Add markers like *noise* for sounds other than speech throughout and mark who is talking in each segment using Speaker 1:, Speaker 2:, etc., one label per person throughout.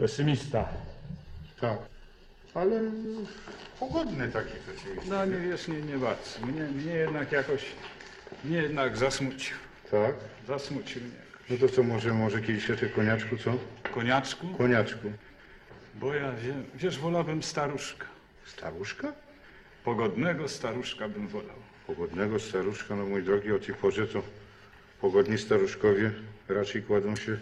Speaker 1: Pesymista.
Speaker 2: Tak. Ale pogodny taki pesymista.
Speaker 3: No nie wiesz, nie, nie bardzo. Mnie, mnie jednak jakoś, mnie jednak zasmucił.
Speaker 2: Tak?
Speaker 3: Zasmucił mnie.
Speaker 2: No to co, może, może kieliszeczek koniaczku, co?
Speaker 3: Koniaczku?
Speaker 2: Koniaczku.
Speaker 3: Bo ja wiem, wiesz, wolałbym staruszka.
Speaker 2: Staruszka?
Speaker 3: Pogodnego staruszka bym wolał.
Speaker 2: Pogodnego staruszka, no mój drogi, o tej porze to pogodni staruszkowie raczej kładą się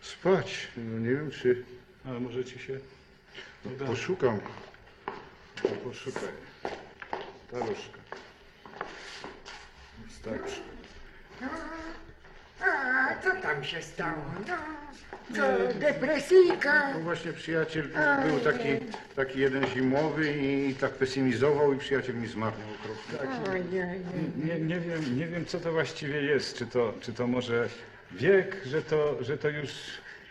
Speaker 2: spać. No nie wiem, czy
Speaker 3: Ale może ci się uda.
Speaker 2: poszukam.
Speaker 3: To Poszukaj. Staruszka. Staruszka.
Speaker 4: A co tam się stało? No, co, depresyjka?
Speaker 2: No właśnie przyjaciel był taki, taki jeden zimowy i tak pesymizował i przyjaciel mi zmarł okropnie.
Speaker 4: Ojej.
Speaker 3: Nie, nie, wiem, nie wiem, co to właściwie jest. Czy to, czy to może wiek, że to, że to już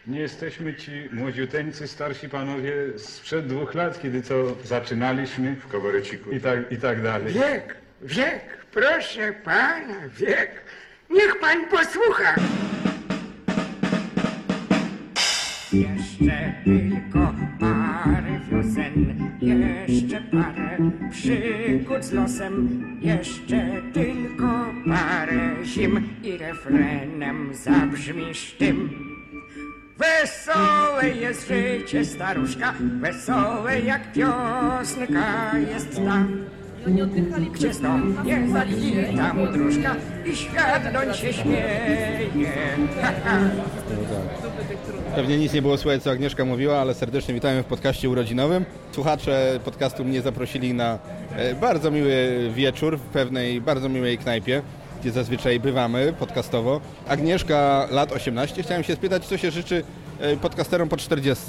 Speaker 3: nie jesteśmy ci młodziuteńcy, starsi panowie sprzed dwóch lat, kiedy to zaczynaliśmy
Speaker 2: W kabareciku.
Speaker 3: i tak, i tak dalej.
Speaker 4: Wiek, wiek, proszę pana, wiek. Niech pan posłucha. Jeszcze tylko parę wiosen, jeszcze parę przygód z losem, jeszcze tylko parę zim i refrenem zabrzmisz tym. Wesołe jest życie staruszka, wesołe jak piosenka jest ta. Gdzie stąpnie zalita mu dróżka i świat doń się śmieje.
Speaker 5: Pewnie nic nie było słychać, co Agnieszka mówiła, ale serdecznie witamy w podcaście urodzinowym. Słuchacze podcastu mnie zaprosili na e, bardzo miły wieczór w pewnej bardzo miłej knajpie, gdzie zazwyczaj bywamy podcastowo. Agnieszka, lat 18. Chciałem się spytać, co się życzy e, podcasterom po 40.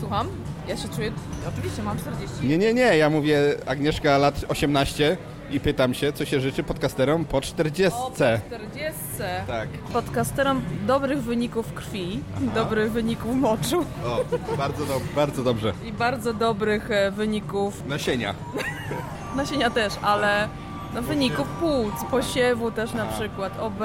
Speaker 6: Słucham? Ja się czuję... Oczywiście mam 40.
Speaker 5: Nie, nie, nie, ja mówię Agnieszka, lat 18 i pytam się, co się życzy podcasterom po 40.
Speaker 6: O, po 40.
Speaker 5: Tak.
Speaker 6: Podcasterom dobrych wyników krwi, dobrych wyników moczu
Speaker 5: O, bardzo, do, bardzo dobrze.
Speaker 6: i bardzo dobrych e, wyników
Speaker 5: Nasienia.
Speaker 6: nasienia też, ale no, wyników płuc, posiewu też na przykład, OB,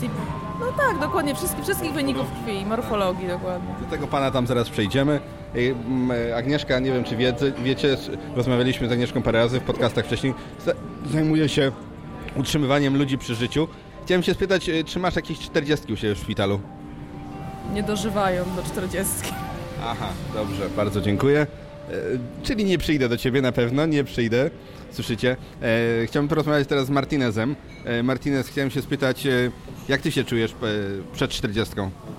Speaker 6: SIP. No tak, dokładnie, wszystkich, wszystkich wyników krwi, morfologii dokładnie.
Speaker 5: Do tego pana tam zaraz przejdziemy. Ej, m, Agnieszka, nie wiem czy wiecie, wiecie, rozmawialiśmy z Agnieszką parę razy w podcastach wcześniej, za- zajmuje się utrzymywaniem ludzi przy życiu. Chciałem się spytać, e, czy masz jakieś 40 u siebie w szpitalu?
Speaker 6: Nie dożywają do 40.
Speaker 5: Aha, dobrze, bardzo dziękuję. E, czyli nie przyjdę do ciebie na pewno, nie przyjdę. Słyszycie? E, chciałbym porozmawiać teraz z Martinezem. E, Martinez, chciałem się spytać, e, jak ty się czujesz e, przed 40?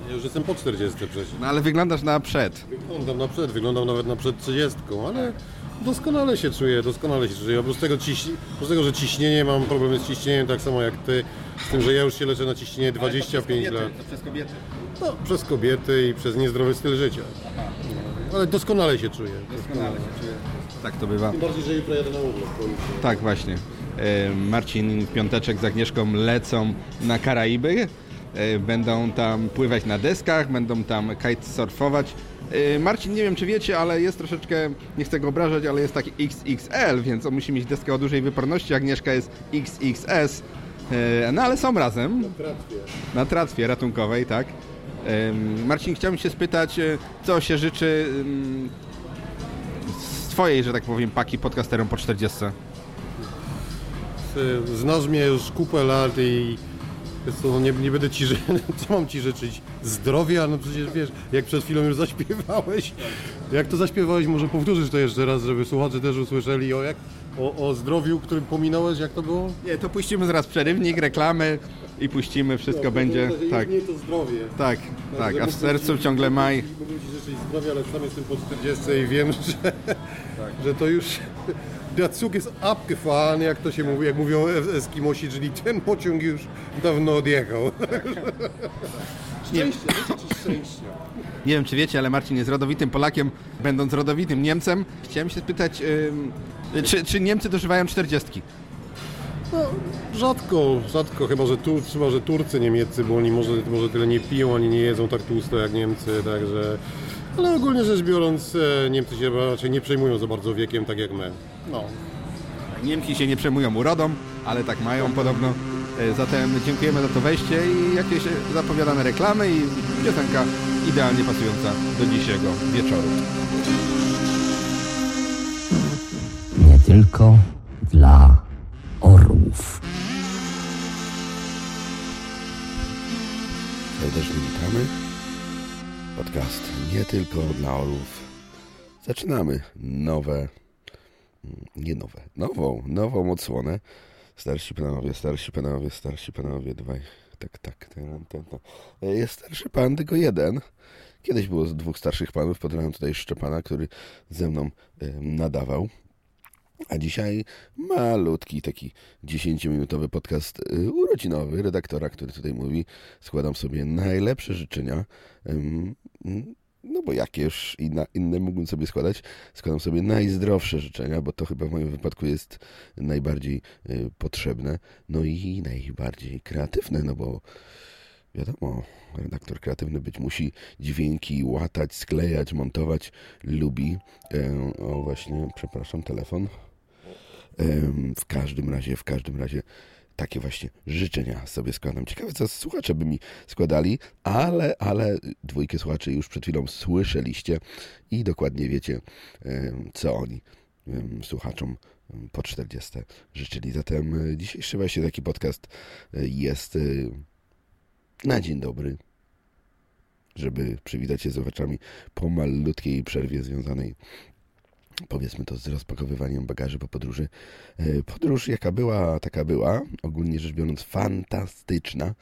Speaker 7: Ja już jestem po 40 przecież.
Speaker 5: No ale wyglądasz na przed.
Speaker 7: Wyglądam na przed, wyglądam nawet na przed 30, ale doskonale się czuję, doskonale się czuję. Oprócz tego, ciś... Oprócz tego, że ciśnienie, mam problemy z ciśnieniem tak samo jak ty, z tym, że ja już się leczę na ciśnienie 25 lat.
Speaker 5: To przez kobiety.
Speaker 7: No, przez kobiety i przez niezdrowy styl życia. Ale doskonale się czuję. Doskonale.
Speaker 5: Tak to bywa.
Speaker 7: Tym bardziej, że jutro jadę na urlop. się-
Speaker 5: Tak, właśnie. E, Marcin piąteczek z Agnieszką lecą na Karaiby. E, Będą tam pływać na deskach, będą tam kitesurfować. E, Marcin, nie wiem czy wiecie, ale jest troszeczkę, nie chcę go obrażać, ale jest taki XXL, więc on musi mieć deskę o dużej wyporności. Agnieszka jest XXS. No ale są razem. Na tratwie ratunkowej, tak. Marcin, chciałbym się spytać, e, co się życzy z twojej, że tak powiem, paki podcasterom po 40?
Speaker 7: Ty Znasz mnie już kupę lat i co, no nie, nie będę ci *laughs* co mam ci życzyć? Zdrowia? No przecież wiesz, jak przed chwilą już zaśpiewałeś, jak to zaśpiewałeś, może powtórzysz to jeszcze raz, żeby słuchacze też usłyszeli o, jak, o, o zdrowiu, którym pominąłeś, jak to było?
Speaker 5: Nie, to puścimy zaraz przerywnik, reklamy i puścimy, wszystko będzie. Tak,
Speaker 7: Nie to zdrowie.
Speaker 5: tak, tak, a w sercu
Speaker 7: ci-
Speaker 5: ciągle maj.
Speaker 7: Mógłbym ci życzyć zdrowia, ale sam jestem po 40 i wiem, *laughs* że, że to już der Zug jest abgefahren, jak to się mówi, jak mówią Eskimosi, czyli ten pociąg już dawno odjechał. Szczęście, życzę ci szczęścia.
Speaker 5: Nie wiem, czy wiecie, ale Marcin jest rodowitym Polakiem, będąc rodowitym Niemcem. Chciałem się spytać, ym, czy, czy Niemcy dożywają 40?
Speaker 7: No, rzadko, rzadko, chyba że, tu, chyba, że Turcy niemieccy, bo oni może, może tyle nie piją, ani nie jedzą tak tłusto jak Niemcy, także... Ale ogólnie rzecz biorąc, e, Niemcy się raczej nie przejmują za bardzo wiekiem, tak jak my. No.
Speaker 5: Niemki się nie przejmują urodą, ale tak mają podobno. E, Zatem dziękujemy za to wejście i jakieś zapowiadane reklamy i piosenka idealnie pasująca do dzisiejszego wieczoru.
Speaker 1: nie tylko dla orłów.
Speaker 8: Serdecznie witamy. Podcast nie tylko dla orłów. Zaczynamy nowe, mm, nie nowe, nową, nową odsłonę. Starsi panowie, starsi panowie, starsi panowie, dwaj, tak, tak, ten, ten, ten. Jest starszy pan, tylko jeden. Kiedyś było z dwóch starszych panów, pozdrawiam tutaj Szczepana, który ze mną nadawał. A dzisiaj malutki, taki 10-minutowy podcast y, urodzinowy redaktora, który tutaj mówi. Składam sobie najlepsze życzenia. No bo jakież inna, inne mógłbym sobie składać? Składam sobie najzdrowsze życzenia, bo to chyba w moim wypadku jest najbardziej y, potrzebne. No i najbardziej kreatywne, no bo wiadomo, redaktor kreatywny być musi dźwięki łatać, sklejać, montować, lubi. E, O właśnie, przepraszam, telefon. W każdym razie, w każdym razie takie właśnie życzenia sobie składam. Ciekawe, co słuchacze by mi składali, ale, ale dwójkę słuchaczy już przed chwilą słyszeliście i dokładnie wiecie, co oni słuchaczom po 40 życzyli. Zatem e, dzisiejszy właśnie taki podcast e, jest e, na dzień dobry, żeby przywitać się z oczami po malutkiej przerwie związanej powiedzmy to z rozpakowywaniem bagaży po podróży. E, Podróż jaka była, taka była. Ogólnie rzecz biorąc fantastyczna.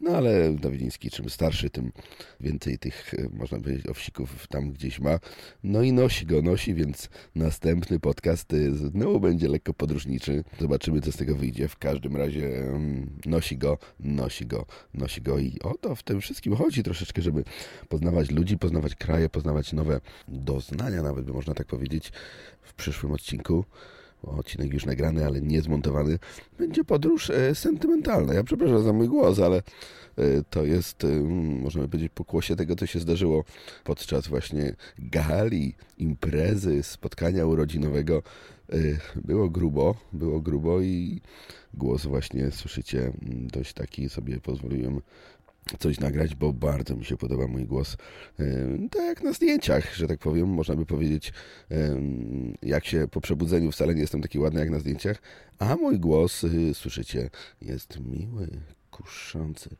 Speaker 8: No ale Dawidziński czym starszy, tym więcej tych, e, można powiedzieć, owsików tam gdzieś ma. No i nosi go, nosi, więc następny podcast e, znowu będzie lekko podróżniczy. Zobaczymy, co z tego wyjdzie. W każdym razie nosi go, nosi go, nosi go i o to w tym wszystkim chodzi troszeczkę, żeby poznawać ludzi, poznawać kraje, poznawać nowe doznania, nawet by można tak powiedzieć, w przyszłym odcinku. Odcinek już nagrany, ale nie zmontowany. Będzie podróż e, sentymentalna. Ja przepraszam za mój głos, ale e, to jest, e, możemy powiedzieć, pokłosie tego, co się zdarzyło podczas właśnie gali, imprezy, spotkania urodzinowego. Było grubo, było grubo i głos właśnie słyszycie m, dość taki sobie pozwoliłem coś nagrać, bo bardzo mi się podoba mój głos. Tak jak na zdjęciach, że tak powiem, można by powiedzieć, jak się po przebudzeniu wcale nie jestem taki ładny jak na zdjęciach, a mój głos, y, słyszycie, jest miły, kuszący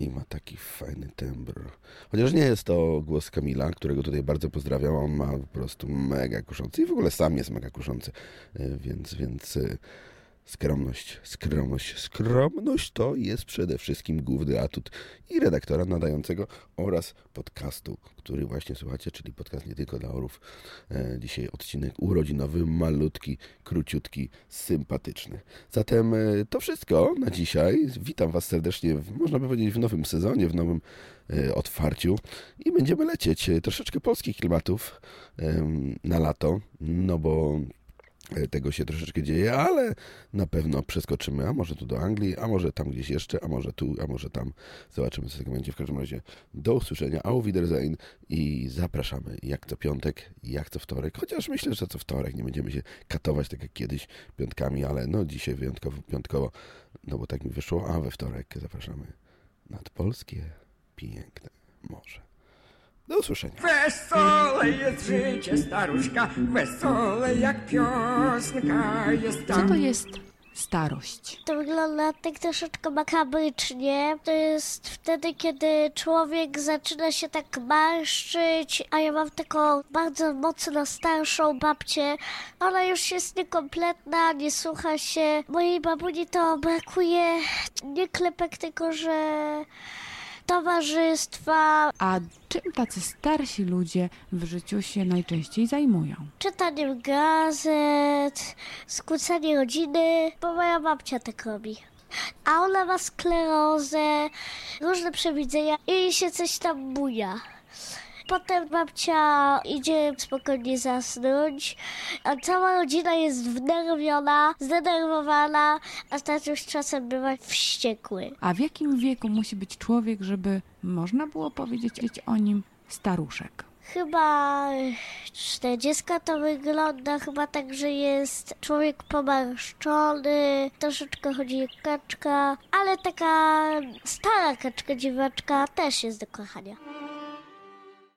Speaker 8: i ma taki fajny tembr. Chociaż nie jest to głos Kamila, którego tutaj bardzo pozdrawiam, on ma po prostu mega kuszący i w ogóle sam jest mega kuszący, Y, więc, więc y, Skromność, skromność, skromność to jest przede wszystkim główny atut i redaktora nadającego oraz podcastu, który właśnie słuchacie, czyli podcast nie tylko dla orów. E, dzisiaj odcinek urodzinowy, malutki, króciutki, sympatyczny. Zatem e, to wszystko na dzisiaj. Witam Was serdecznie, w, można by powiedzieć, w nowym sezonie, w nowym e, otwarciu i będziemy lecieć troszeczkę polskich klimatów na lato, no bo tego się troszeczkę dzieje, ale na pewno przeskoczymy, a może tu do Anglii, a może tam gdzieś jeszcze, a może tu, a może tam. Zobaczymy, co z tego będzie. W każdym razie do usłyszenia, au Wiedersehen i zapraszamy jak co piątek, jak co wtorek, chociaż myślę, że co wtorek nie będziemy się katować tak jak kiedyś piątkami, ale no dzisiaj wyjątkowo piątkowo, no bo tak mi wyszło, a we wtorek zapraszamy nad polskie piękne morze. Do usłyszenia.
Speaker 4: Wesołe jest życie, staruszka, wesołe jak piosenka jest
Speaker 9: Co
Speaker 4: tam.
Speaker 9: to jest starość?
Speaker 10: To wygląda tak troszeczkę makabrycznie. To jest wtedy, kiedy człowiek zaczyna się tak marszczyć, a ja mam taką bardzo mocno starszą babcię. Ona już jest niekompletna, nie słucha się. Mojej babuni to brakuje nie klepek, tylko że towarzystwa,
Speaker 9: A czym tacy starsi ludzie w życiu się najczęściej zajmują?
Speaker 10: czytaniem gazet, skłócaniem rodziny, bo moja babcia tak robi. A ona ma sklerozę, różne przewidzenia i się coś tam buja. Potem babcia idzie spokojnie zasnąć, a cała rodzina jest wnerwiona, zdenerwowana, a tatuś czasem bywa wściekły.
Speaker 9: A w jakim wieku musi być człowiek, żeby można było powiedzieć o nim staruszek?
Speaker 10: Chyba 40 to wygląda chyba tak, że jest człowiek pomarszczony, troszeczkę chodzi jak kaczka, ale taka stara kaczka dziwaczka też jest do kochania.